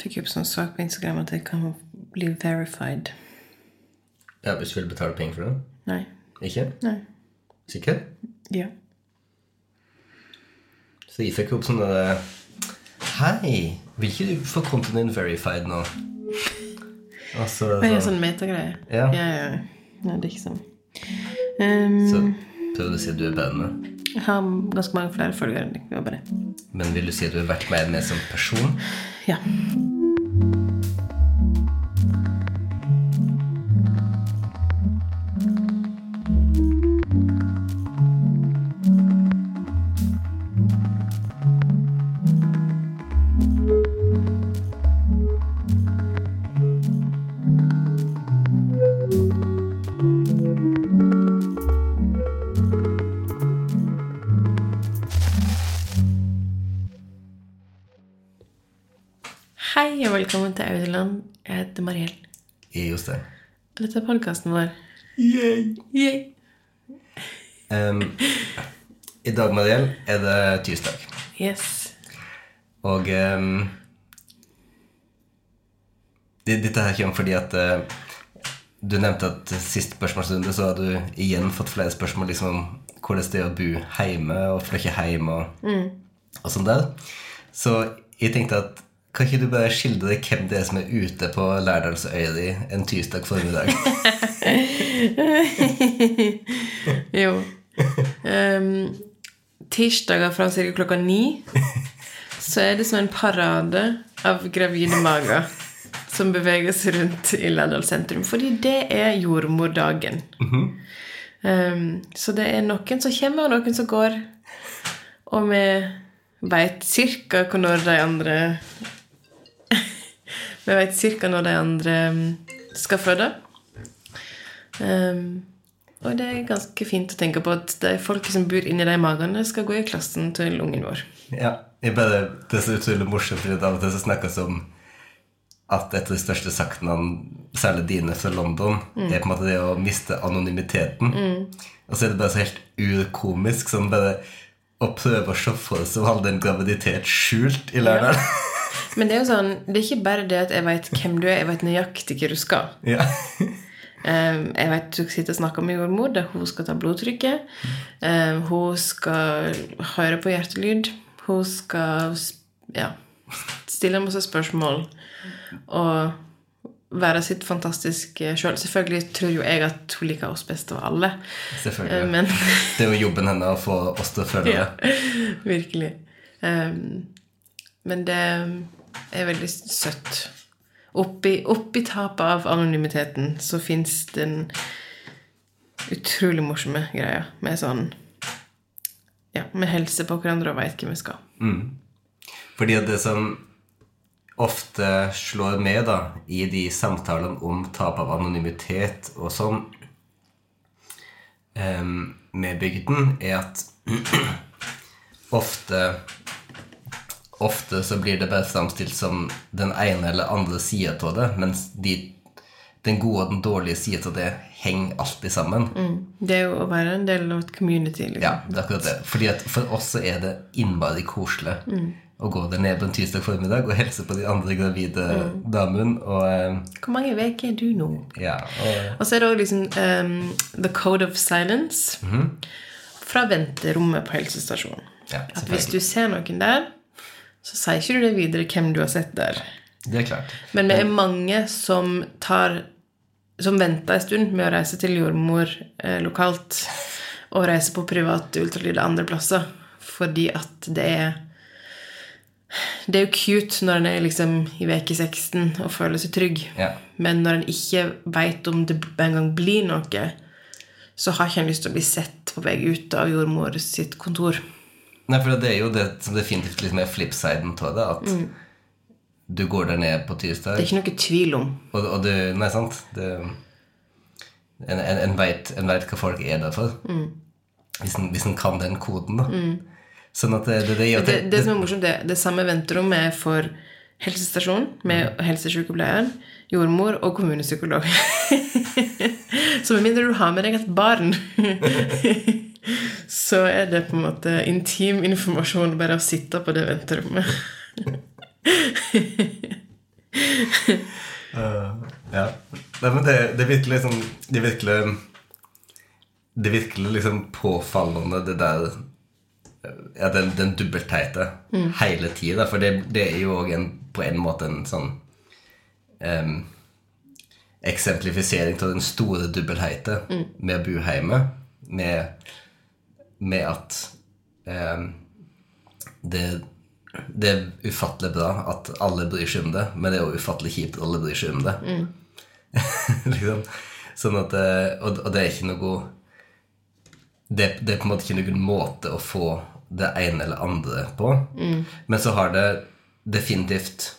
Fikk opp sånn sak på Instagram at det kan bli verified. Ja, Hvis du vil betale penger for det? Nei. Ikke? Nei. Sikker? Ja. Så jeg fikk opp sånn derre Hei, vil ikke du få kontoen din verified nå? Altså, Det er sånn metagreie. Ja. Ja, ja. Nei, det er ikke sånn. Um, så prøver du å si at du er med. jeg har ganske mange flere følgere. Men vil du si at du har vært mer med som person? Ja. Dette er podkasten vår. Yay. Yay. Um, I dag, Mariell, er det tirsdag. Yes. Og um, Dette her kommer fordi at uh, du nevnte at sist spørsmålsrunde så har du igjen fått flere spørsmål liksom om hvordan det er å bo hjemme og flytte hjem og, og sånn der. Så jeg tenkte at kan ikke du bare skildre hvem det er som er ute på Lærdalsøya di en tirsdag formiddag? Jo. Um, tirsdager fra ca. klokka ni så er det som en parade av gravide mager som beveger seg rundt i Lærdal sentrum. Fordi det er jordmordagen. um, så det er noen som kommer, og noen som går. Og vi veit cirka når de andre Vi veit cirka når de andre um, skal føde. Um, og det er ganske fint å tenke på at de folk som bor inni de magene, skal gå i klassen til ungen vår. Ja, jeg bare, Det er så utrolig morsomt, fordi av og til så snakkes om at et av de største saktene, særlig dine fra London, er på en måte det å miste anonymiteten. Og så er det bare så helt urkomisk sånn bare å prøve å se for seg å holde en graviditet skjult i Lærdal. Men det er jo sånn, det er ikke bare det at jeg veit hvem du er, jeg veit nøyaktig hva du skal. Ja. Um, jeg vet du sitter og snakker med jordmor, der hun skal ta blodtrykket. Um, hun skal høre på hjertelyd. Hun skal ja, stille masse spørsmål og være sitt fantastiske sjøl. Selvfølgelig tror jo jeg at hun liker oss best av alle. Selvfølgelig. Um, men Det er jo jobben hennes å få oss til å føle ja, det. virkelig. Um, men det er veldig søtt. Oppi, oppi tapet av anonymiteten så fins den utrolig morsomme greia med sånn Ja, vi hilser på hverandre og veit hvem vi skal. Fordi at det som ofte slår med da, i de samtalene om tap av anonymitet og sånn um, med bygden, er at ofte Ofte så blir det bare framstilt som den ene eller andre sida av det, mens de, den gode og den dårlige sida av det henger alltid sammen. Det er jo å være en del av et community. liksom. Ja, det er akkurat det. Fordi at For oss så er det innmari koselig å gå der nede på en tirsdag formiddag og hilse på de andre gravide damene. Og eh, Hvor mange uker er du nå? ja, og Og så er det også liksom um, The Code of Silence fra venterommet på helsestasjonen. ja, At hvis du ser noen der, så sier ikke du det videre hvem du har sett der. Det er klart. Men vi er mange som tar Som venter en stund med å reise til jordmor eh, lokalt og reise på privat ultralyd andre plasser, fordi at det er Det er jo cute når en er liksom i uke 16 og føler seg trygg, Ja. men når en ikke veit om det engang blir noe, så har ikke en lyst til å bli sett på vei ut av jordmor sitt kontor. Nei, for det er jo det som definitivt liksom er flipsiden av det, at du går der ned på tirsdag, Det er ikke noe tvil om. og, og du Nei, sant? Det, en en, en veit hva folk er der for. Hvis, en, hvis en kan den koden, da. Sånn at det, det, det, Det, det som er morsomt, det, det samme venterommet er for helsestasjon med helsesykepleieren, jordmor og kommunepsykolog. Så med mindre du har med deg et barn, så er det på en måte intim informasjon bare å sitte på det venterommet. Nei, men det, det virkelig sånn Det virkelig Det virkelig liksom påfallende, det der Ja, den, den dobbeltheite hele tida. For det, det er jo òg på en måte en sånn um, eksemplifisering av den store dobbeltheite med å bo hjemme. Med, med at eh, det, det er ufattelig bra at alle bryr seg om det, men det er jo ufattelig kjipt at alle bryr seg om det. liksom. Sånn at, eh, og, og det er ikke noe det, det er på en måte ikke noen måte å få det ene eller andre på. Men så har det definitivt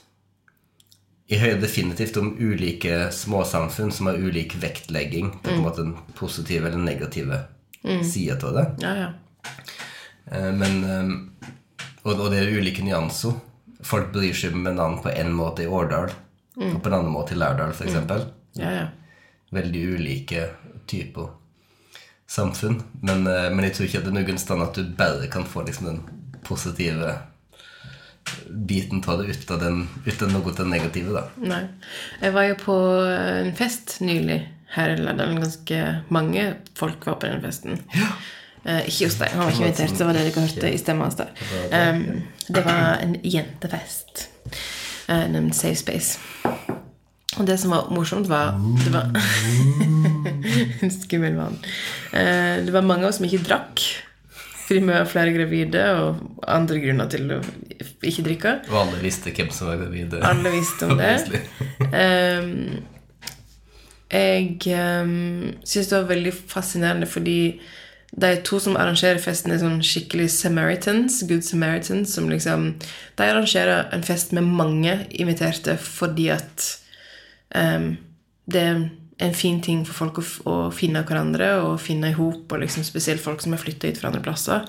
I høyde definitivt om ulike småsamfunn som har ulik vektlegging på en måte den positive eller negative sida av det. Ja, ja. Eh, Men eh, og, og det er ulike nyanser. Folk bryr seg med navn på en måte i Årdal og på en annen måte i Lærdal, f.eks. eksempel ja, ja. Veldig ulike typer samfunn. Men, eh, men jeg tror ikke det er noen stand at du bare kan få liksom den positive biten av det ut av, den, uten noe av det negative. da. Nei. Jeg var jo på en fest nylig her i Lærdal. Ganske mange folk var på den festen. Eh, ikke hos deg, han var ikke invitert. Så var det dere hørte i stemmen hans. der. Um, det var en jentefest. Uh, en safe space. Og det som var morsomt, var Det var En skummel mann. Uh, det var mange av oss som ikke drakk. Fordi vi var flere gravide og andre grunner til å ikke drikke. Og alle visste hvem som var gravide. Alle visste om det. Obviously. Ehm, jeg um, syns det var veldig fascinerende fordi de to som arrangerer festen, er sånn skikkelig Samaritans, good Samaritans, som liksom De arrangerer en fest med mange inviterte fordi at um, det er en fin ting for folk å, å finne hverandre og finne i hop, og liksom spesielt folk som har flytta hit fra andre plasser.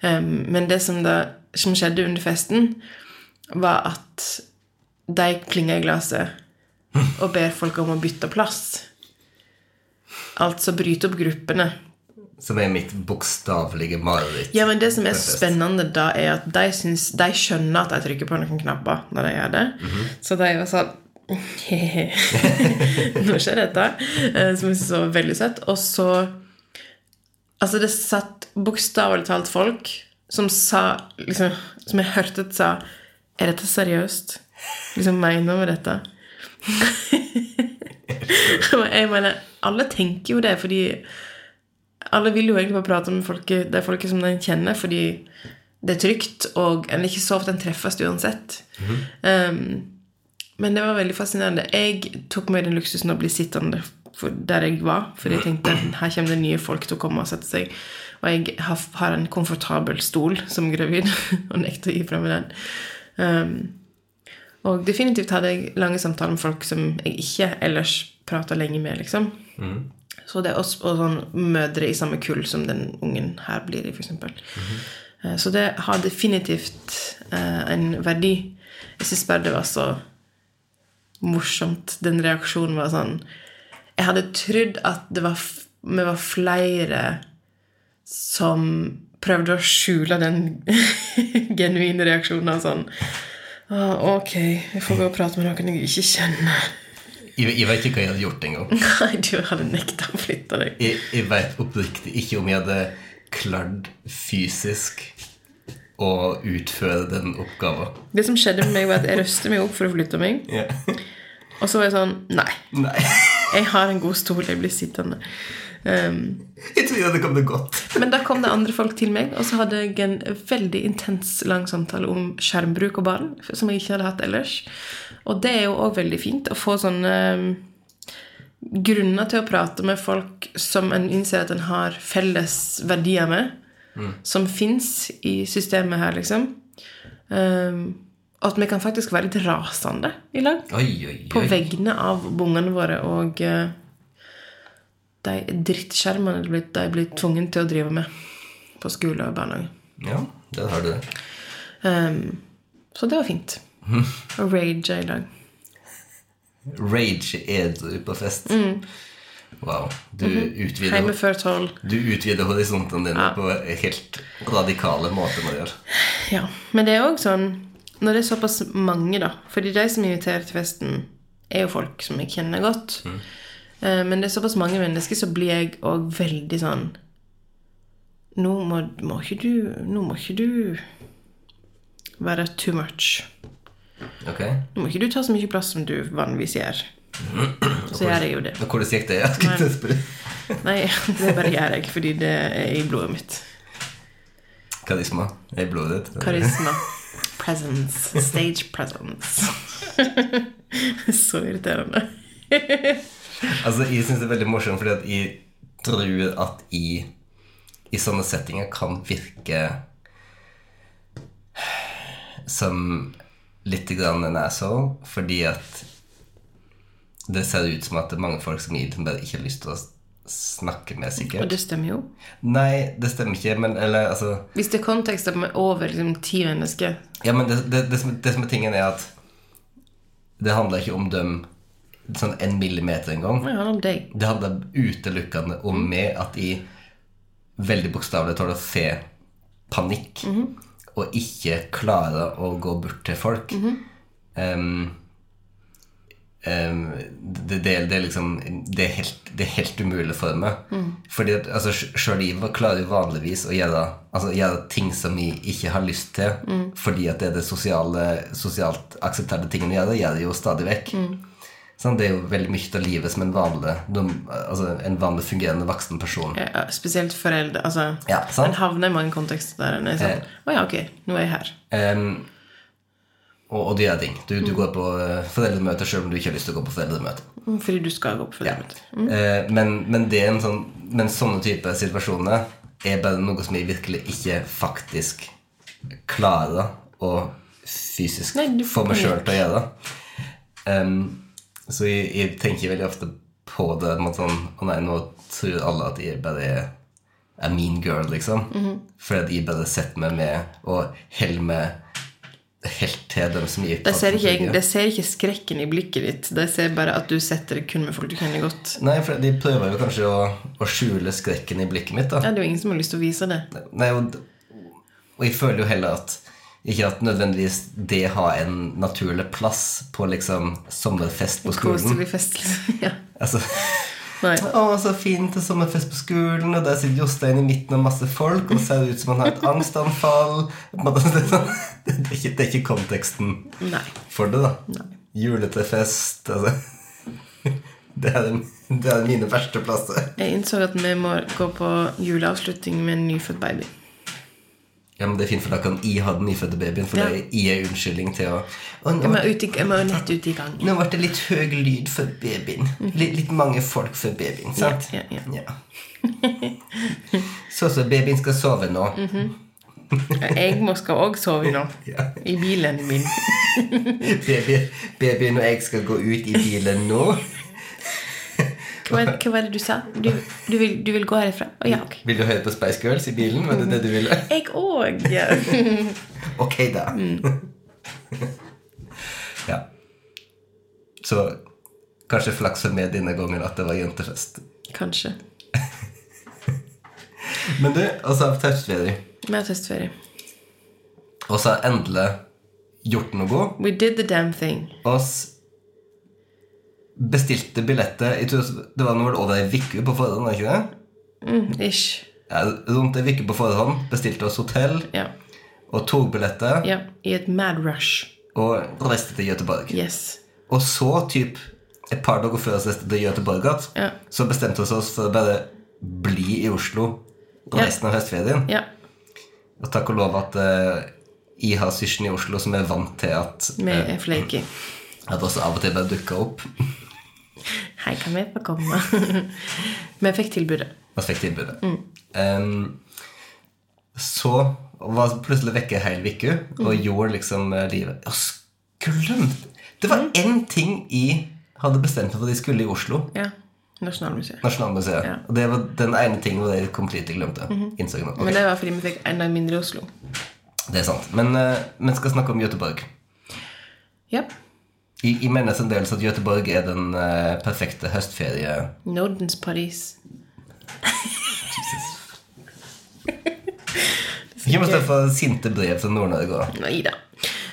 Um, men det som, da, som skjedde under festen, var at de klinga i glasset og ber folk om å bytte plass. Altså bryte opp gruppene. Som er mitt bokstavelige mareritt. Ja, men Det som er så spennende, da, er at de, syns, de skjønner at de trykker på noen knapper når de gjør det. Så de var sånn Hehe. Nå skjer dette. eh, Som jeg syns var veldig søtt. Og så Altså, det satt bokstavelig talt folk som sa liksom, Som jeg hørte sa Er dette seriøst? Liksom mener vi dette? Jeg mener, alle tenker jo det, fordi alle vil jo egentlig bare prate med folket, det folket som de kjenner, fordi det er trygt, og en er ikke så ofte en treffes uansett. um, men det var veldig fascinerende. Jeg tok meg den luksusen å bli sittende der jeg var, fordi jeg tenkte her kommer det nye folk til å komme og sette seg. Og jeg har, har en komfortabel stol som gravid, og nekter å gi fra meg den. Um, og definitivt hadde jeg lange samtaler med folk som jeg ikke ellers prata lenge med, liksom. Så det er også og sånn mødre i samme kull som den ungen her blir i, f.eks. Eh, Så det har definitivt eh, en verdi. Jeg syns bare det var så morsomt. Den reaksjonen var sånn Jeg hadde trodd at det var, vi var flere som prøvde å skjule den genuine reaksjonen av sånn «Å, Ok, jeg får gå og prate med noen jeg ikke kjenner. Jeg, jeg vet ikke hva jeg hadde gjort engang. Nei, du hadde nekta å flytte deg. Jeg, jeg vet oppriktig ikke om jeg hadde klart fysisk å utføre den oppgaven. Det som skjedde med meg, var at jeg røste meg opp for å flytte meg. Yeah. Og så var jeg sånn Nei, Nei. jeg har en god stol, jeg blir sittende. Um, Jeg trodde det kom det godt. men da kom det andre folk til meg, og så hadde jeg en veldig intens lang samtale om skjermbruk og barn, som jeg ikke hadde hatt ellers. Og det er jo òg veldig fint å få sånne um, grunner til å prate med folk som en innser at en har felles verdier med, som fins i systemet her, liksom. Um, og at vi kan faktisk være litt rasende i lag Oi, oi, på vegne av ungene våre og eh, de drittskjermene de blir, de blir tvunget til å drive med på skole og barnehage. Ja, det har du det. Um, så det var fint. Å rage i dag. Rage edru på fest. Wow. Du utvider, Hjemme før tolv. du utvider horisontene dine på helt radikale måter Man gjør. Ja. Men det er òg sånn Når det er såpass mange, da Fordi de som inviterer til festen, er jo folk som jeg kjenner godt. Eh, Men det er såpass mange mennesker, så blir jeg òg veldig sånn nå må, må du Nå må ikke du være too much. Okay. Nå må ikke du ta så mye plass som du vanligvis gjør. Så gjør jeg jo det. Hvordan gikk det? Spørre. Nei, det bare gjør jeg fordi det er i blodet mitt. Karisma er i blodet ditt. Karisma. Presence. Stage presence. Så irriterende. Altså, jeg syns det er veldig morsomt, fordi at jeg tror at i, i sånne settinger kan virke som litt grann en asshole, fordi at det ser ut som at det er mange folk som jeg bare ikke har lyst til å snakke med, sikkert. Og det stemmer jo. Nei, det stemmer ikke, men eller altså Hvis det er kontekster med over liksom, ti mennesker Ja, men det, det, det, som, det som er tingen, er at det handler ikke om dem sånn en millimeter engang. om. Det handler utelukkende om meg at jeg veldig bokstavelig talt å se panikk og ikke klarer å gå bort til folk. Em, em, det, det, det er liksom det er, helt, det er helt umulig for meg. Fordi at altså, sjøl jeg klarer vanligvis å gjøre, altså, gjøre ting som jeg ikke har lyst til, fordi at det er det sosiale, sosialt aksepterte tingene å gjøre. Gjør jeg jo stadig vekk. Sånn, det er jo veldig mye av livet som en vanlig, de, altså en vanlig fungerende voksen person. Ja, spesielt foreldre. Altså, Ja. En havner i mange kontekster der en er sånn Å ja, ok, nå er jeg her. Um, og, og du gjør ting. Du, du går på eh, foreldremøte selv om du ikke har lyst til å gå på foreldremøte. Mm, Fordi du skal gå på Ja. Mm. Eh, men, men, det er en sånn, men sånne typer situasjoner er bare noe som jeg virkelig ikke faktisk klarer å fysisk Nei, få meg sjøl til å gjøre. Em, så jeg, jeg tenker veldig ofte på det med sånn Å nei, nå tror alle at jeg bare er, mean girl, liksom. Mhm. Fordi at jeg bare setter meg med og holder meg helt til dem som gir det ser, ikke, egentlig- de ser ikke skrekken i blikket ditt. De ser bare at du setter det kun med folk du kjenner godt. Nei, for de prøver jo kanskje å, å skjule skrekken i blikket mitt. da Ja, Det er jo ingen som har lyst til å vise det. Nei, og, og jeg føler jo heller at ikke at nødvendigvis det har en naturlig plass på liksom sommerfest på skolen. Koselig fest. liksom. Ja. Altså, Nei. å, så fint er sommerfest på skolen, og der sitter Jostein i midten av masse folk, og ser ut som han har et angstanfall. Det er, sånn, det er, ikke, det er ikke konteksten Nei. for det, da. Juletrefest altså. Det er, det er mine verste plasser. Jeg innså at vi må gå på juleavslutning med en nyfødt baby. Ja, men det er fint, for da kan jeg ha den nyfødte babyen, for Ja. det er jeg unnskyldning til å Jeg nå, jeg må nett ut i gang. nå ble det litt høy lyd for babyen. Litt, litt mange folk for babyen, sant? Ja, ja, Ja. Så så, babyen skal sove nå. Jeg må skal òg sove nå. Ja. I bilen min. Baby, babyen og jeg skal gå ut i bilen nå. Hva, hva var det du sa? Du, du, vil, du vil gå herifra? Å ja, okay. Vil du høre på Spice Girls i bilen? Var det det du ville? Jeg òg. Ja. Ok, da. ja. Så kanskje flaks for meg denne gangen at det var jentefest. Kanskje. Men du, og så har vi har testferie. Og så endelig gjort noe. We did the damn thing. oss bestilte billetter det var noe over ei uke på forhånd, var ikke det? Mm, ish. Ja, rundt ei uke på forhånd. Bestilte oss hotell Ja. og togbilletter ja. I et mad rush. og reiste til Göteborg. Yes. Og så, typ et par dager før vi reiste til Göteborg, Ja. så bestemte vi oss for å bare bli i Oslo resten av høstferien. Ja. Og takk og lov at uh, jeg har syssen i Oslo som er vant til at, Vi er flaky. at også av og til bare dukker opp. Hei, kan vi få komme? Vi fikk tilbudet. Vi fikk tilbudet. Em, så var plutselig vekke hele hel uke og gjorde liksom eh, livet Jeg glemte Det var én ting jeg hadde bestemt meg for at jeg skulle i Oslo. Ja. Nasjonalmuseet. Nasjonalmuseet. Ja. Og det var den ene tingen hvor jeg completely glemte. Mm -hmm. okay. Men det var fordi vi fikk enda mindre i Oslo. Det er sant. Men eh, vi skal snakke om Göteborg. Ja. Jeg, en del så at Göteborg er den eh, perfekte høstferie... Nordens Paris. Vi må stå for sinte brev til Nord-Norge òg. Nei da.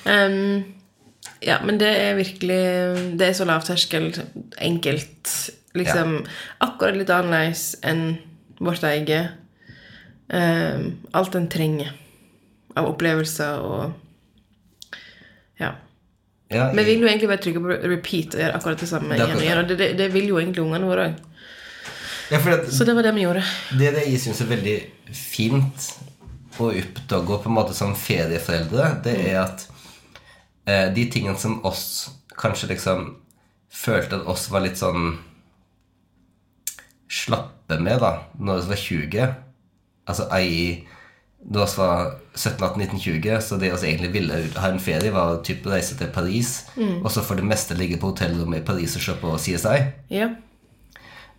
Um, Ja, men det er virkelig Det er så lavterskel, enkelt. Liksom akkurat litt annerledes enn vårt eget. Um, alt en trenger av opplevelser og Ja. Ja, Vi vil jo egentlig bare trykke på repeat og gjøre akkurat det samme Det igjen og igjen. Og det, det, det vil jo egentlig ungene våre òg. ja, Så det var det vi gjorde. Det det jeg syns er veldig fint å oppdage på en måte som ferieforeldre, det er at eh, de tingene som oss kanskje liksom følte at oss var litt sånn slappe med da når vi var 20 Altså ei da var 17-18-19-20, så det vi egentlig ville ha en ferie, var å reise til Paris, og så for det meste ligge på hotellrommet i Paris og se på CSI. Ja.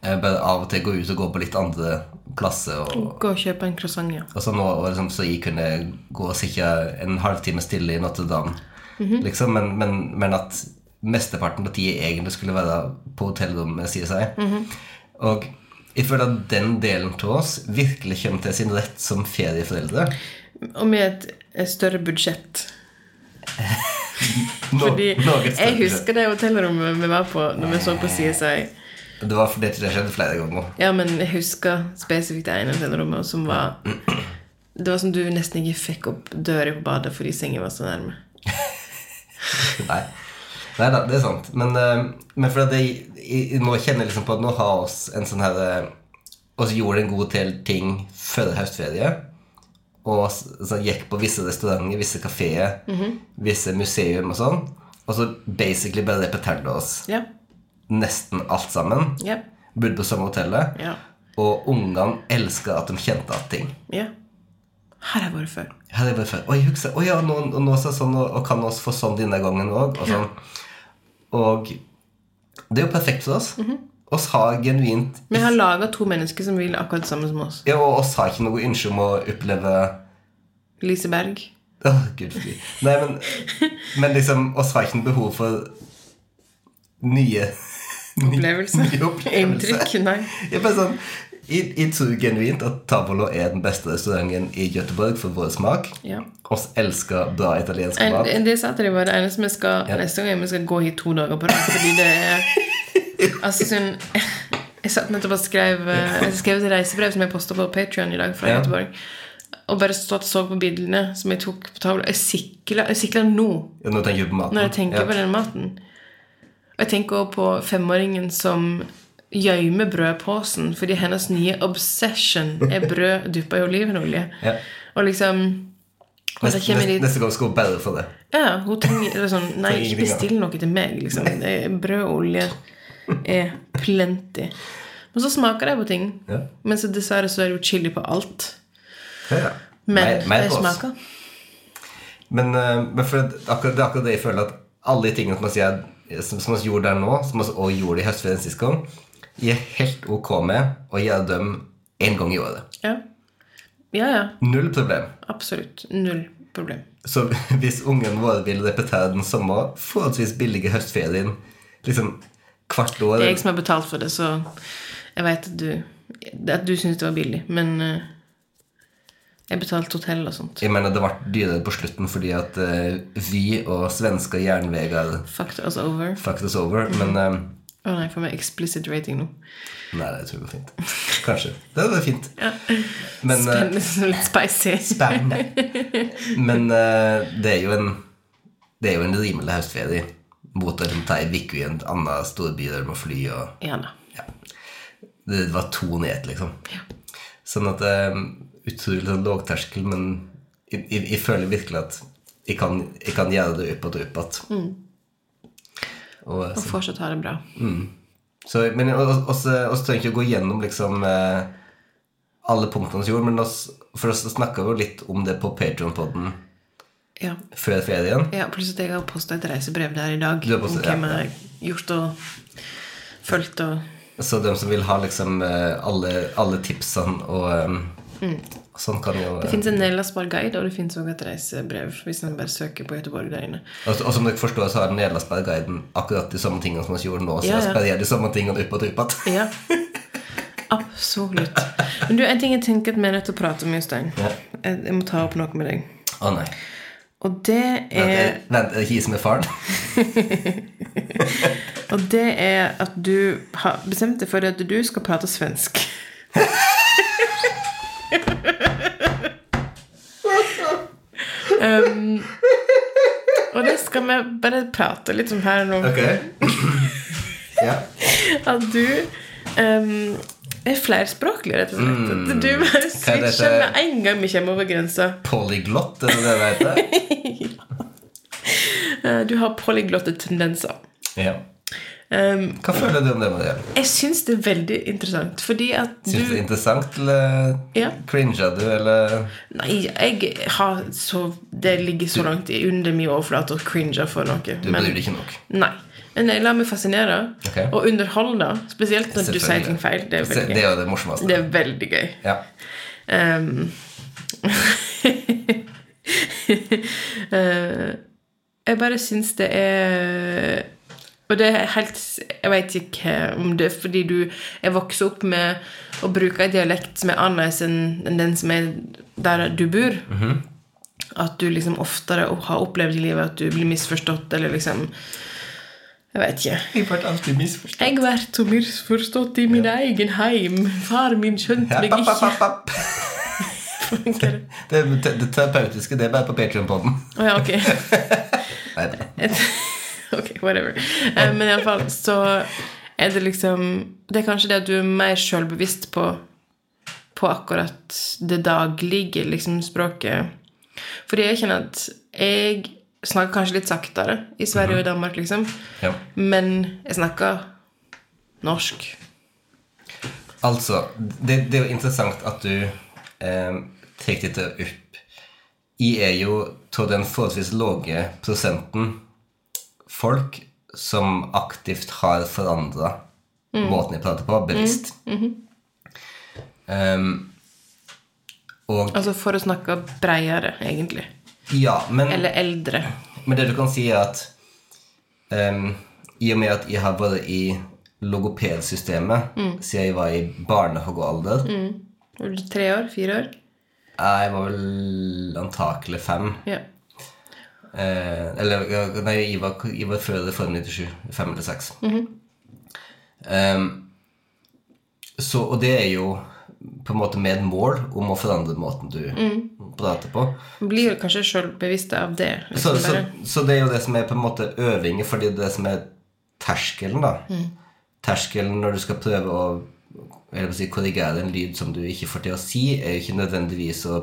Eh, Bare av og til gå ut og gå på litt andre plasser. Og, Gå og kjøpe en croissant, ja. og så nå og liksom, så jeg kunne gå og sitte en halvtime stille i Notre-Dame. liksom, men, men, men at mesteparten av tida egentlig skulle være på hotellrommet, sier seg. Og jeg føler at den delen av oss virkelig kommer til sin rett som ferieforeldre. Og med et, større budsjett. no, Fordi jeg husker det hotellrommet vi var på når vi så på CSI. Det var fordi det skjedde flere ganger. Ja, men jeg husker spesifikt det ene hotellrommet som var Det var som du nesten ikke fikk opp døra på badet fordi sengen var så nærme. Nei. Nei da, det er sant. Men, eh, men for at jeg, jeg, nå kjenner jeg liksom på at nå har oss en sånn her eh, oss gjorde en god del ting før høstferie. Og så gikk på visse restauranter, visse kafeer, visse museum og sånn. Og så basically bare repeterte oss yeah. nesten alt sammen. Yeah. Bodde på samme hotellet. Yeah. Og ungene elska at de kjente at ting. Yeah. Her har jeg vært før. Her har jeg vært før. Oi, husker, oi, ja, nå, og nå sånn, og, og kan oss få sånn denne gangen òg. Og, sånn. Og det er jo perfekt for oss. Oss har genuint Vi har laga to mennesker som vil akkurat det samme som oss. ja, Og oss har ikke noe ønske om å oppleve Lise Berg. Åh, gud forby. Nei, men, men liksom, oss har ikke noe behov for nye Opplevelser. Nye opplevelser. Inntrykk. Nei. Jeg, bare sånn, jeg, tror genuint at Tavolo er den beste restauranten i Göteborg for vår smak. Ja. Oss elsker bra italiensk En, mat. det sa jeg var det eneste vi skal neste gang vi skal gå hit to dager på rad. Fordi det er Altså sånn Jeg satt nettopp og skrev eh, Jeg skrev et reisebrev som jeg posta på Patreon i dag fra Ja. Göteborg. Og bare stått og så på bildene som jeg tok på tavla. Jeg sikla nå Ja, når, tenker på maten. når jeg tenker ja. på den maten. Og jeg tenker også på femåringen som gjemmer brødposen fordi hennes nye obsession er brød dyppa i olivenolje. Ja. Og liksom og Neste, kommer neste, gang skal hun bedre for det. Ja, hun trenger sånn Nei, ikke bestill noe til meg, liksom. Er Brød og olje er plenty. Men så smaker det på ting. Ja. Men så dessverre så er det jo chili på alt. Ja. Men det smaker. Men, eh, men for at akkurat, det er akkurat det jeg føler at alle de tingene som man sier som, som vi gjorde der nå, som vi også gjorde i høstferien sist gang, jeg er helt ok med å gjøre dem en gang i året. Ja. ja, ja. Null problem. Absolutt. Null problem. Så hvis ungen våre vil repetere den samme forholdsvis billige høstferien liksom hvert år Det er jeg som har betalt for det, så jeg vet at du At du syns det var billig, men eh, jeg betalte hotell og sånt. Jeg mener det ble dyrere på slutten fordi at uh, vi og svenske jernveger Fucked us over. fucked us over. Men eh, Å nei, får vi explicit rating nå. Nei, det tror jeg går fint. Kanskje. Det hadde vært fint. Ja. Men, eh, Spennende, litt spicy. Spennende. Men uh, det er jo en Det er jo en rimelig høstferie mot ei uke i en annen storby der du må fly og Ja ja. Det var to ned, liksom. Sånn at er utrolig sånn lågterskel, men jeg, jeg, jeg føler virkelig at jeg kan, jeg kan gjøre det opp og opp igjen. Og, Og fortsatt ha det bra. så, men vi trenger ikke å gå gjennom liksom eh, alle punktene vi gjorde, men oss, for oss snakka jo litt om det på Patreon-podden Ja. før ferien. ja pluss at jeg har posta et reisebrev der i dag har om hvem jeg har gjort og fulgt og Så de som vil ha liksom eh, alle, alle tipsene og eh, sånn jo Det fins en nedlastbar guide, og det fins òg et reisebrev hvis man bare søker på Göteborg der inne. og, og som dere forstår, så har Nederlandsberg-guiden akkurat de samme tingene som vi gjorde nå. Så Ja, ja. de samme tingene opp og opp. Ja. Absolutt. Men du, en ting jeg tenker at vi er nødt til å prate om, Jostein. Ja. Jeg, jeg må ta opp noe med deg. Å nei. Og det er- vent, er det ikke som er faren? Og det er at du har bestemt deg for at du skal prate svensk. um, og det skal vi bare prate litt om her nå. Ok. ja. At du um, er flerspråklig, rett og slett. Mm. du bare switcher med en gang vi kommer over grensa. Polyglott, er det det det heter? ja. Du har polyglotte tendenser. Ja. Um, Hva føler du om det, Maria? jeg syns det er veldig interessant, fordi at Syns du det du er interessant, eller Ja. cringer du, eller Nei, jeg har så Det ligger så langt under min overflate å cringe for noe. Du bryr deg ikke nok? Nei. Men jeg lar meg fascinere okay. og underholde, spesielt når du sier ting feil. Det er veldig veldig Det gøy. er det morsomste. Det er veldig gøy. Ja. Um, uh, jeg bare syns det er Og det er helt Jeg vet ikke om det er fordi du er vokst opp med å bruke en dialekt som er annerledes enn den som er der du bor. At du liksom oftere har opplevd i livet at du blir misforstått, eller liksom Jeg vet ikke. Jeg ble alltid misforstått. Jeg ble så misforstått i min egen heim. Far min skjønte Ja, meg ikke. papp, papp, papp. Det, det, det terapeutiske, det er bare på Patreon-podden. Å ja, ok. Nei, Et- ok, whatever. Eh, Men iallfall så er det liksom Det er kanskje det at du er mer sjølbevisst på på akkurat det daglige liksom, språket. Fordi jeg kjenner at jeg snakker kanskje litt saktere i Sverige og i Danmark, liksom. Ja. Men jeg snakker norsk. Altså, det, det er jo interessant at du eh, tar dette opp. Jeg er jo av den forholdsvis lave prosenten folk som aktivt har forandra måten jeg prater på, bevisst. Em, og Altså for å snakke breiere, egentlig. ja, men Eller eldre. Men det du kan si er at um, i og med at jeg har vært i logopedsystemet siden jeg var i barnehagealder Var du tre år? Fire år? Jeg var vel antakelig fem. Ja. Eh, eller Nei, Ivar, Ivar før Reform 97. Fem eller seks. Em, så, og det er jo på en måte med et mål om å forandre måten du prater på. Blir jo kanskje sjøl bevisst av det. Så, Liksom så, så, så det er jo det som er på en måte øvinger, fordi det er det som er terskelen, da. Terskelen når du skal prøve å eller si, korrigere en lyd som du ikke får til å si, er jo ikke nødvendigvis å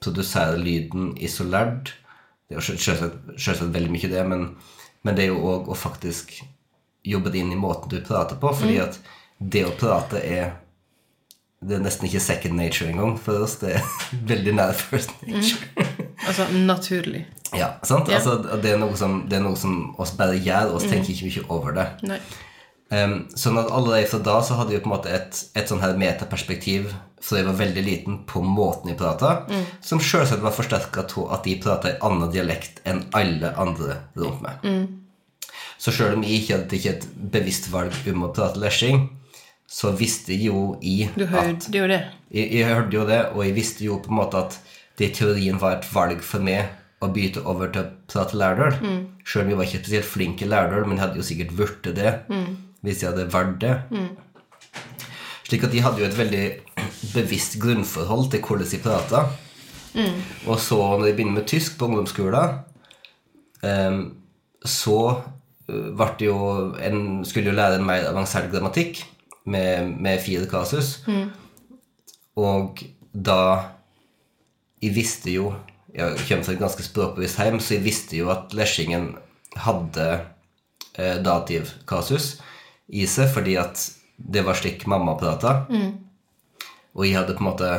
produsere lyden isolert. Det er jo selvsagt, veldig mye det, men, men det er jo òg å faktisk jobbe det inn i måten du prater på, fordi at det å prate er det er nesten ikke second nature engang for oss. Det er veldig nær first nature. Altså naturlig. Ja, sant? Yeah. Altså, det, er noe som, det er noe som oss bare gjør, og oss tenker ikke mye over det. Nei. Um, sånn at allerede fra da så hadde jeg på en måte et, et sånn her metaperspektiv fra jeg var veldig liten, på måten jeg prata, som selvsagt var forsterka av at de prata en annen dialekt enn alle andre rundt meg. Så sjøl om jeg ikke hadde tatt et bevisst valg om å prate lesjing, så visste jo jeg Du hørte jo det. jeg, jeg hørte jo det, og jeg visste jo på en måte at det i teorien var et valg for meg å bytte over til å prate lærdøl. Mm. Sjøl om jeg var ikke spesielt flink i lærdøl, men jeg hadde jo sikkert blitt det hvis jeg hadde valgt det. Slik at de hadde jo et veldig bevisst grunnforhold til hvordan de prata. Og så, når de begynner med tysk på ungdomsskolen, um, så jo en, skulle jo lære en mer avansert grammatikk med, med fire kasus. Og da Jeg visste jo Jeg kommer fra et ganske språkbevisst hjem, så jeg visste jo at lesjingen hadde eh, dativkasus i seg, fordi at det var slik mamma prata. Og jeg hadde på en måte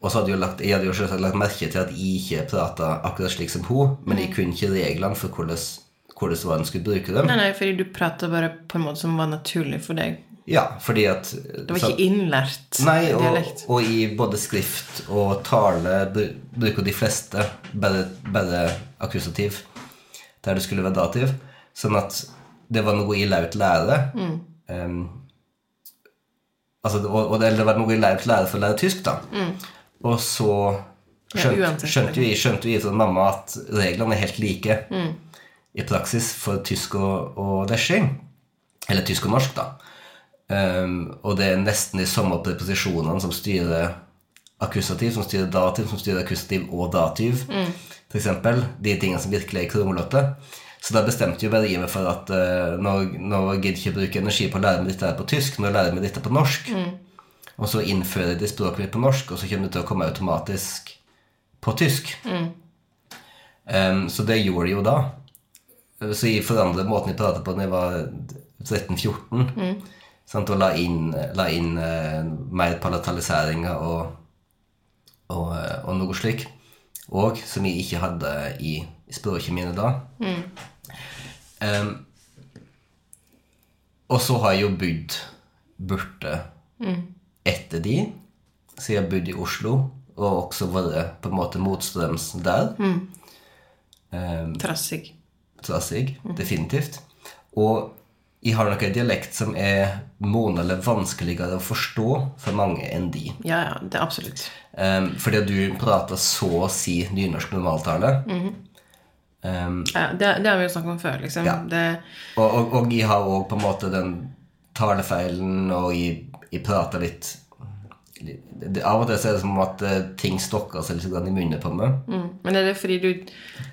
Og så hadde jeg lagt, jeg hadde jo selvsagt lagt merke til at jeg ikke prata akkurat slik som hun, men jeg kunne ikke reglene for hvordan, hvordan var en skulle bruke dem. Nei, nei, fordi du prata bare på en måte som var naturlig for deg. Ja, fordi at Det var ikke innlært Nei, og, dialekt. og i både skrift og tale bruker de fleste bare, bare akkusativ der det skulle være dativ. Sånn at det var noe i laut lære. Mm. Um, altså, og, og det, det var noe i laut lære for å lære tysk, da. Og så skjønte, Ja, skjønte, vi, skjønte vi mamma at reglene er helt like. Mm. i praksis for tysk og, og dashing. Eller tysk og norsk, da. Um, og det er nesten de samme preposisjonene som styrer akkusativ, som styrer dativ, som styrer akkusativ og dativ. For eksempel, de tingene som virkelig er krumlete. Så da bestemte jo meg for at uh, nå, nå gidder ikke bruke energi på å lære meg dette på tysk, nå lærer meg dette på norsk. Og så innfører det språket mitt på norsk, og så kommer det til å komme automatisk på tysk. Um, så det gjorde jeg jo da. Så jeg forandret måten jeg pratet på da jeg var 13-14. Sant, og la inn, la inn uh, mer palataliseringer og, og, eh, og noe slik. Og som jeg ikke hadde i språket mine da. Em, og så har jeg jo bodd borte etter de. Så jeg har bodd i Oslo, og også vært på en måte motstrøms der. Trassig. Trassig, definitivt. Og jeg har nok en dialekt som er månedlig vanskeligere å forstå for mange enn de. Ja, ja, det er absolutt. Um, fordi du prater så å si nynorsk normaltale. Um, Ja, det, det har vi jo snakket om før, liksom. Ja. Det, og, og, og jeg har òg på en måte den talefeilen, og jeg, jeg prater litt det, Av og til er det som at eh, ting stokker seg litt i munnen på meg. mm. Men er det fordi du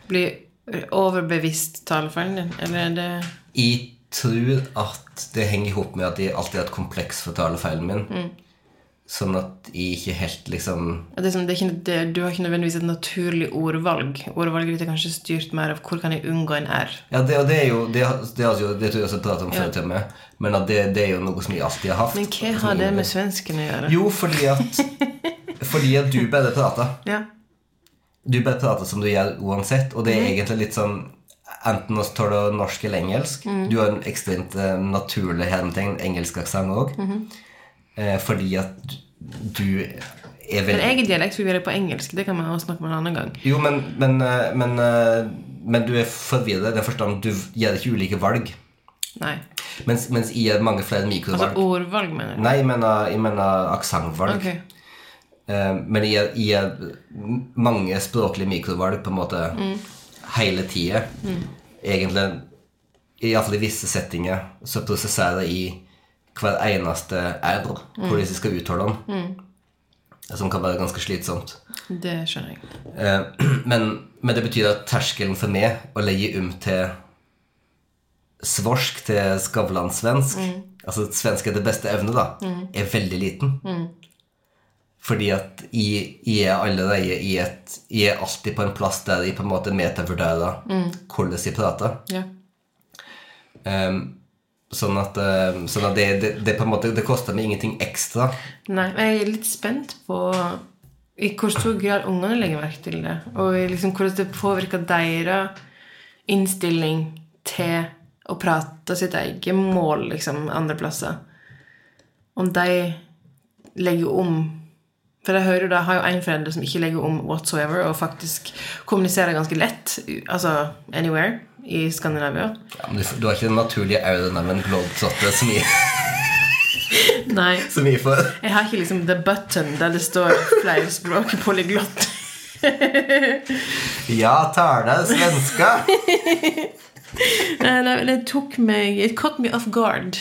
blir overbevisst talefeilen din, eller er det Jeg tror at det henger i hop med at jeg alltid har et kompleks for talefeilen min. Sånn at jeg ikke helt liksom det som, det er ikke, det, Du har ikke nødvendigvis et naturlig ordvalg. Ordvalget ditt er kanskje styrt mer av hvor kan jeg unngå en R. Ja, det, og det er jo Det, det, jo, det tror jeg også pratet om før, til med. Men at det, det er jo noe som jeg alltid har hatt. Men hva har det med svenskene å gjøre? Jo, fordi at Fordi at du bare prater. Ja. Du bare prater som du gjør uansett, og det er egentlig litt sånn Enten tar du norsk eller engelsk. Du har en ekstremt eh, naturlig hermetegn engelsk aksent òg. eh, fordi at du er veldig Men jeg er dialekt fungerer på engelsk. Det kan man også snakke om en annen gang. Jo, men, men, eh, men, eh, men du er forvirret i den forstand du gjør ikke ulike valg. Nei. Mens, mens jeg gjør mange flere mikrovalg. Altså ordvalg, mener du? Nei, jeg mener, jeg mener aksentvalg. Ok. Eh, men jeg gjør- mange språklige mikrovalg på en måte hele tida. Egentlig, iallfall i visse settinger, så prosesserer jeg hver eneste R, hvordan de skal uttale den. Som kan være ganske slitsomt. Det skjønner jeg. Eh, men, men det betyr at terskelen for meg å legge um til svorsk til skavlansvensk, mm. altså svensk etter beste evne, da, er veldig liten. Fordi at jeg, jeg er allerede i et Jeg er alltid på en plass der jeg på en måte metavurderer hvordan jeg prater. Ja. Um, sånn at, eh, sånn at det, det, det på en måte Det koster meg ingenting ekstra. Nei, jeg er litt spent på i hvor stor grad ungene legger merke til det. Og liksom hvordan det påvirker deres innstilling til å prate sitt eget mål liksom, andre plasser. Om de legger om For jeg hører jo da, har jo en forelder som ikke legger om whatsoever, og faktisk kommuniserer ganske lett, altså anywhere, i Skandinavia. Ja, men du, du har ikke den naturlige auraen av en globetrotter som jeg, Nei. som gir for Jeg har ikke liksom the button der det står flerspråk polyglott. Ja, tar deg svenska! Nei, nei, det tok meg It caught me off guard.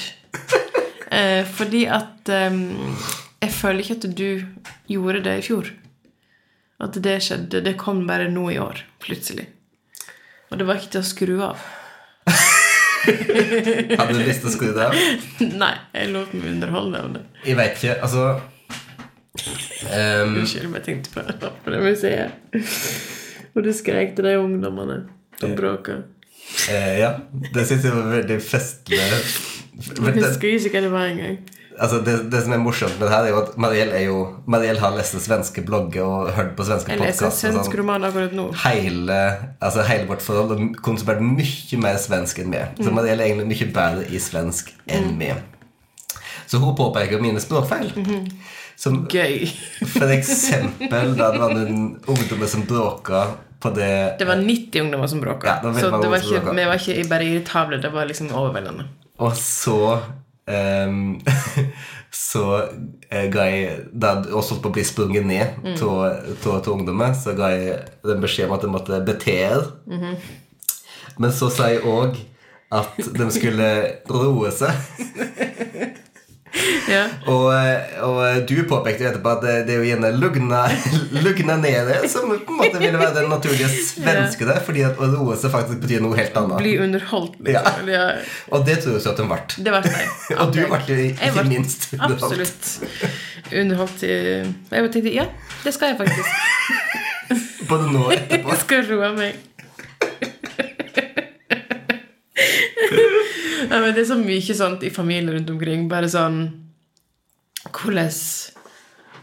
Eh, fordi at ehm, Jeg føler ikke at du gjorde det i fjor. At det skjedde. Det kom bare nå i år, plutselig. Og det var ikke til å skru av. Hadde du lyst til å skru det av? Nei, jeg lot meg underholde av det. Jeg veit ikke. Altså um, Unnskyld, om jeg tenkte på det på det museet. Og du skrek til de ungdommene som bråka. Uh, Ja, det syns jeg var veldig festlig. Jeg husker ikke hva det var engang. Altså det, det som er morsomt med det her, er jo at Mariell er jo Mariell har lest svenske blogger og hørt på svenske podkaster. nå. Hele, altså hele vårt forhold har konsumert mye mer svensk enn meg. Så Mariell er egentlig mye bedre i svensk enn meg. Så hun påpeker mine språkfeil. Som Gøy. for eksempel da det var noen ungdommer som bråka på det Det var 90 ungdommer som bråka. Ja, var så det var ikke, vi var ikke bare irritable, det var liksom overveldende. Og så ehm, Så eh, ga jeg Da jeg også holdt på å bli sprunget ned av ungdommer, så ga jeg den beskjed om at jeg måtte bete Men så sa jeg òg at de skulle roe seg. Ja. Og, eh, og du påpekte jo etterpå at det, det er jo gjerne lugna, lugna nede som på en måte ville være den naturlige svenske der, fordi at å roe seg faktisk betyr noe helt annet. Bli underholdt, liksom. Ja. Og det tror jeg også at hun ble. Det ble jeg. Og du ble jo ikke ble minst underholdt. Absolutt underholdt. Jeg tenkte ja, det skal jeg faktisk. Både nå og etterpå. Jeg skal roe meg. Ja, men det er så mye sånt i familien rundt omkring. Bare sånn Hvordan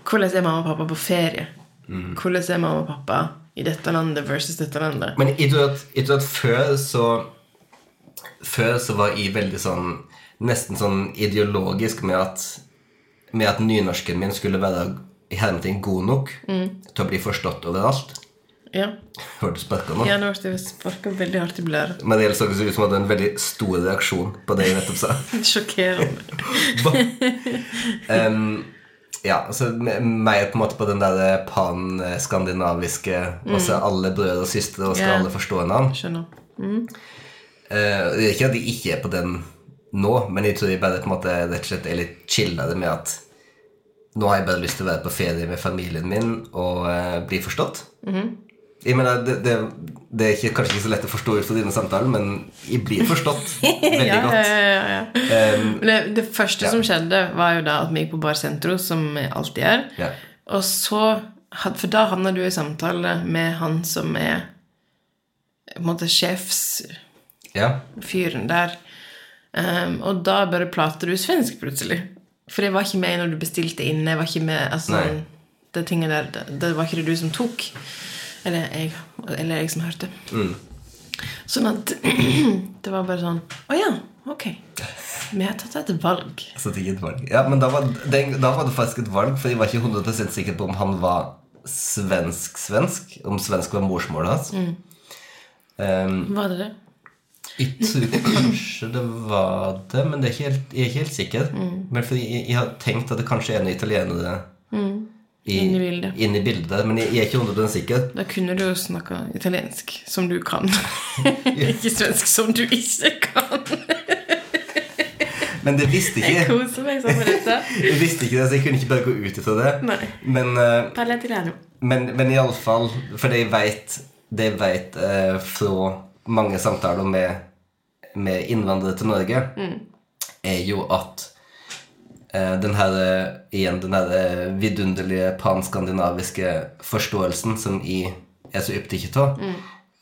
Hvordan er mamma og pappa på ferie? Mm. Hvordan er mamma og pappa i dette landet versus dette landet? Men jeg tror at, jeg tror at før så Før så var jeg veldig sånn Nesten sånn ideologisk med at Med at nynorsken min skulle være i hermetegn god nok til å bli forstått overalt. Ja, Hørte du sparka nå? ja nå ble jeg sparka veldig hardt i blæra. Men det så ut som du hadde en veldig stor reaksjon på det jeg nettopp sa. Sjokkerende. um, ja, altså me- mer på en måte på den der pan-skandinaviske Også alle brødre og søstre, og skal yeah. alle forstå hverandre. Skjønner. Eh, det er ikke at jeg ikke er på den nå, men jeg tror jeg bare på en måte rett og slett er litt chillere med at nå har jeg bare lyst til å være på ferie med familien min og uh, bli forstått. Jeg mener, det, det, det er ikke, kanskje ikke så lett å forstå ut fra dine samtaler, men jeg blir forstått veldig Ja, godt. ja, ja. Em, det, det første som skjedde, var jo da at vi gikk på Bar Centro, som vi alltid gjør. Ja. Og så For da havna du i samtale med han som er på en måte sjefsfyren der. Um, og da bare prater du svensk plutselig. For jeg var ikke med når du bestilte inn. Jeg var ikke med, altså, det der, det var ikke det du som tok. Eller jeg, eller jeg som hørte. Mm. Sånn at det var bare sånn Å ja, ok. Vi har tatt et valg. Så det et valg. Ja, men da var, den, da var det faktisk et valg, for jeg var ikke 100% sikker på om han var svensk-svensk. Om svensk var morsmålet hans. Em, Var det det? Jeg tror kanskje det var det, men det er helt, jeg er ikke helt sikker. Mm. Men fordi jeg, jeg har tenkt at det kanskje er noen italienere i, Inn i bildet. inn i bildet men jeg, jeg er ikke 100 sikker. Da kunne du jo snakka italiensk, som du kan. ikke svensk, som du ikke kan. Men det visste ikke Jeg koser meg sånn med dette. jeg visste ikke det, så jeg kunne ikke bare gå ut ifra det. Nei. Men, uh, men, men iallfall For det jeg vet, det jeg vet uh, fra mange samtaler med, med innvandrere til Norge, er jo at den her, eh, igjen den her eh, vidunderlige panskandinaviske forståelsen som jeg er så opptatt av,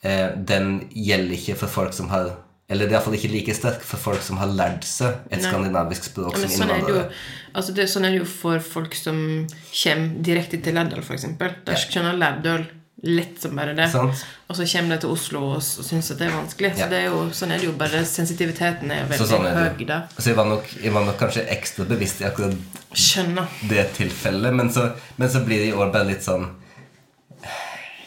eh, den gjelder ikke for folk som har Eller det er iallfall ikke like sterk for folk som har lært seg et skandinavisk språk ja, som sånn er, jo, altså det, sånn er det jo for folk som kommer direkte til Lærdal, f.eks. der skjønner Lærdal lett som bare det. Sant? Og så kommer de til Oslo og, og syns at det er vanskelig. Ja. Så det er jo, sånn er det jo bare. Sensitiviteten er jo Så veldig sånn er høy da. Så jeg var, nok, jeg var nok kanskje ekstra bevisst i akkurat Skjønner. det tilfellet, men så, men så blir det i år bare litt sånn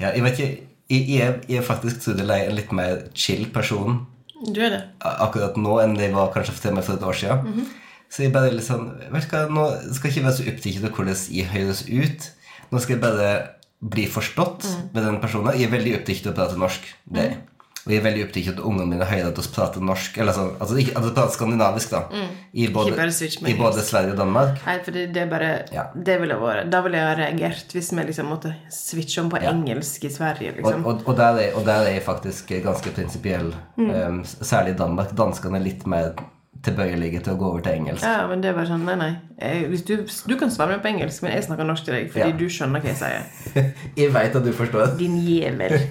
Ja, jeg vet ikke Jeg, jeg, jeg er faktisk er en litt mer chill person Du er det. akkurat nå enn jeg var kanskje for meg for et år siden. Så jeg bare litt sånn Vet du hva, nå skal jeg ikke være så opptatt av hvordan jeg høres ut. Nå skal jeg bare bli forstått med den personen. Jeg er veldig opptatt av å prate norsk. Det er. Og jeg er veldig opptatt av at ungene mine hører at vi prater norsk. Eller sånn, altså ikke at vi prater skandinavisk, da. I både, I både Sverige og Danmark. Nei, for det, det er bare Ja. det ville vært, Da ville jeg ha reagert hvis vi liksom måtte switche om på engelsk i Sverige. Og, liksom og, og, der er, og der er jeg faktisk ganske prinsipiell. Um, særlig i Danmark. Danskene er litt mer tilbøyelige til å gå over til engelsk. Ja, men det er bare sånn Nei, nei. Du, du kan svare meg på engelsk, men jeg snakker norsk til deg fordi Ja. du skjønner hva jeg sier. Jeg veit at du forstår. Din jævel.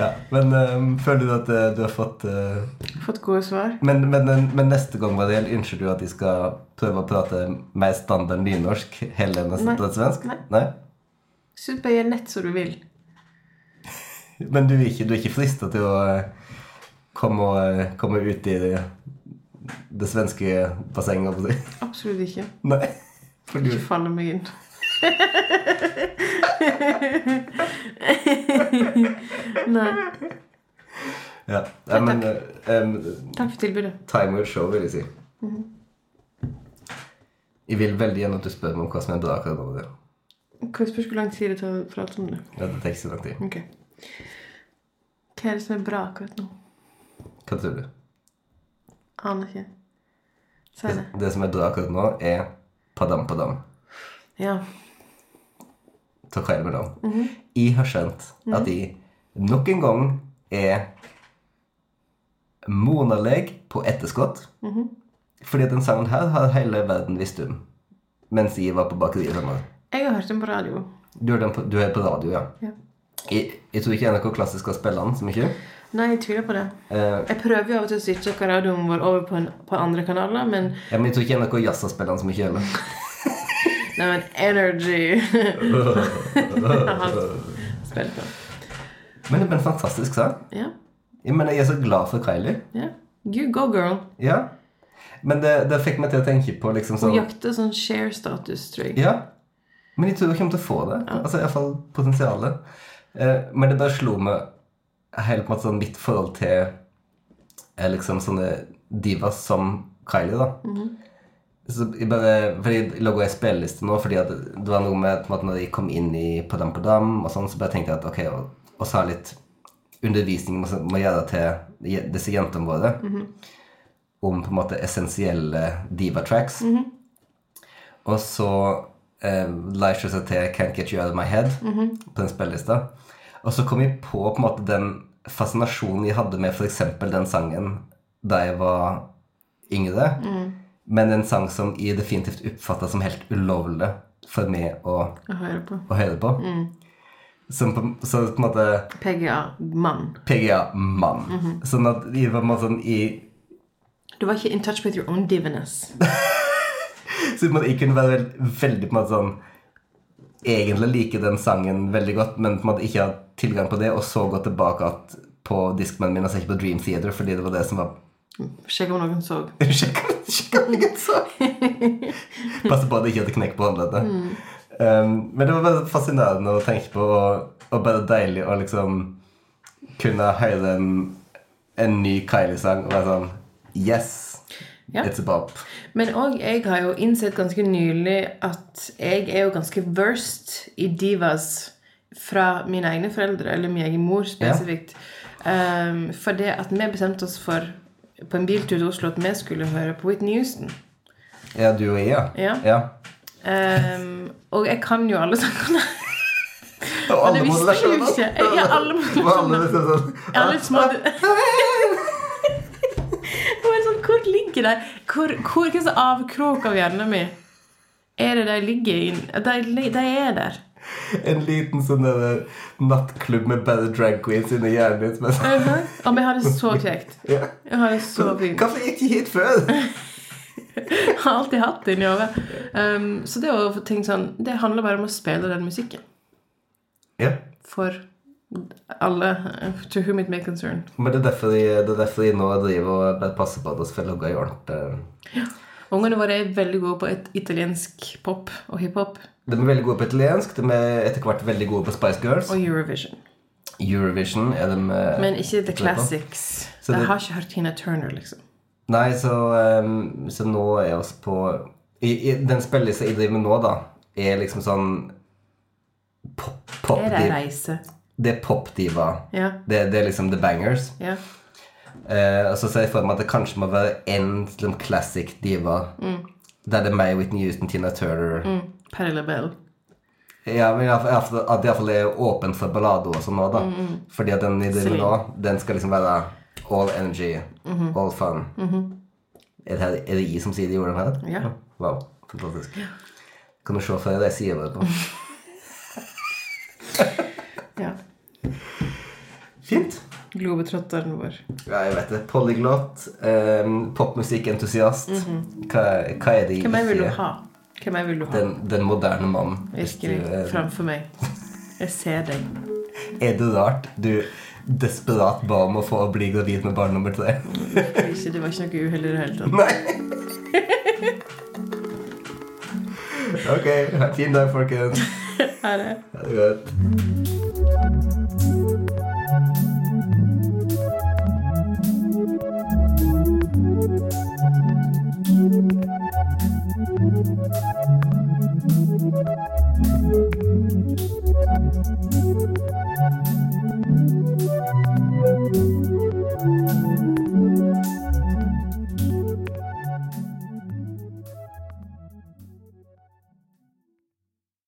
Ja, men um, føler du at uh, du har fått uh, Fått gode svar? men, men, men neste gang Mariel, ønsker du at de skal prøve å prate mer standard nynorsk hele enn å snakke svensk? Nei. Nei? Syns bare gjør nett som du vil. Men du er ikke, du er ikke frista til å uh, komme, komme ut i det, det svenske bassenget? på si? Absolutt ikke. Nei. For du Ikke falle meg inn. Nei. Ja, ja men um, Takk for tilbudet. Time will show, vil jeg si. Mhm. Jeg vil veldig gjerne at du spør meg om hva som bra akkurat nå. Hva spørs hvor lang tid det tar å prate om det? Ja, det tar ikke så lang tid. Okay. Hva er det som er bra akkurat nå? Hva tror du? Aner ikke. Si Det, det. som er bra akkurat nå, er Padam Padam. Ja. Ta Mm -hmm. Jeg har skjønt at jeg nok en gang er monaleg på etterskudd. Fordi at den sangen her har hele verden visst om. Mens jeg var på bakeriet. Jeg har hørt den på radio. Du, den på, du er på radio, ja. Ja. Jeg, jeg tror ikke NRK Klassisk har spilt den så mye. Nei, jeg tviler på det. Uh, Jeg prøver jo av og til å switche radioen vår over på, en, på andre kanaler, men ja, men jeg tror ikke NRK Jazz skal spille den så mye heller. Nei, men Energy Spill på. Men det ble en fantastisk sang. Ja. Jeg, mener, jeg er så glad for Kylie. ja. You go, girl. Ja. Men det, det fikk meg til å tenke på liksom Hun sånn jakter sånn share-status, tror jeg. Ja. Men jeg tror hun kommer til å få det. Altså Iallfall potensialet. Uh, men det bare slo meg helt på en måte sånn mitt forhold til eh, liksom sånne divas som Kylie, da. Så jeg bare, fordi Jeg lå i spilleliste nå fordi det var noe med på en måte når jeg kom inn i Padam Padam, og sånn, så bare tenkte jeg at ok, og, og så ha litt undervisning må, må gjøre til disse jentene våre om på en måte essensielle diva-tracks. Og så eh, la jeg seg til Can't Get You Out of My Head på den spillelista. Og så kom jeg på på en måte den fascinasjonen jeg hadde med f.eks. den sangen da jeg var yngre. Men en sang som jeg definitivt oppfatta som helt ulovlig for meg å, å høre på. å høre på. Som på, så på en måte PGA mann. PGA-mann. Sånn at jeg var sånn i Du var ikke in touch with your own diviness. Så på en måte jeg kunne være veld, veldig på en måte sånn Egentlig like den sangen veldig godt, men på en måte ikke ha tilgang på det, og så gå tilbake at på Discmanen min og se på Dream Theater fordi det var det som var Sjekk om noen så. Sjekk om noen så! Passe på at jeg ikke hadde knekk på håndleddet. Um, men det var bare fascinerende å tenke på, og, og bare deilig å liksom kunne høre en, en ny Kylie-sang og være sånn Yes! Ja. It's a bop. Men òg jeg har jo innsett ganske nylig at jeg er jo ganske versed i divas fra mine egne foreldre, eller min egen mor spesifikt. Um, for det at vi bestemte oss for på en biltur til Oslo at vi skulle høre på Whitney Houston. Ja, du og jeg, ja. Ja. ja. Um, og jeg kan jo alle sangene. Og alle modulasjoner. Ja, alle alle modulasjoner. liksom sånn små sånn, Hvor ligger de? Hvor, hvor, avkrok av hjernen min er det de ligger i? De, de er der. En liten sånn der nattklubb med bare drag queens inni hjernen din. sånn, Mhm. Og har det så kjekt. Jeg har det så fint. Hvorfor gikk de hit før? Jeg har alltid hatt det inni hodet. Um, så det å få ting sånn Det handler bare om å spille den musikken. Ja. For alle. uh, To whom it may concern. Men det er derfor de, det er derfor de nå driver og passer på at vi får logge i ordentlig. Ungene våre er veldig gode på italiensk pop og hiphop De er veldig gode på italiensk. De er etter hvert veldig gode på Spice Girls. og Eurovision. Eurovision er de eh, Men ikke The. Classics. Så Jeg har ikke hørt Tina Turner, liksom. Nei, så, um, så nå er vi på i, i, Den spillelista jeg driver med nå, da, er liksom sånn pop, pop Er det reise? Det er popdiva. Ja. Det, det er liksom the bangers. ja. Eh, og så ser jeg for meg at det kanskje må være en liksom, classic diva. Der det er meg, Whitney Houston, Tina Turner. Mm. Perry LaBelle. Ja, men i hvert fall- i hvert fall- At det iallfall er åpent for ballader og sånn nå, da. Fordi at den i driver nå, den skal liksom være all energy, all fun. er, det her, er det I som sier de ordene her? Ja. Wow, fantastisk. Kan du se for deg det jeg sier det på? Ja. Fint. Globetrotteren vår. Ja, jeg vet det. Polyglot, um, popmusikkentusiast. hva, hva er det Hvem jeg vil du ha? Hvem jeg vil du ha? Den, den moderne mann. Hvis du Virkelig. er- Framfor meg. Jeg ser deg. Er det rart du desperat ba om å få bli gravid med barn nummer tre? Ikke, det var ikke noe uhell i det hele tatt. Nei. Ok, ha en fin dag, folkens. Ha det. Ha det godt.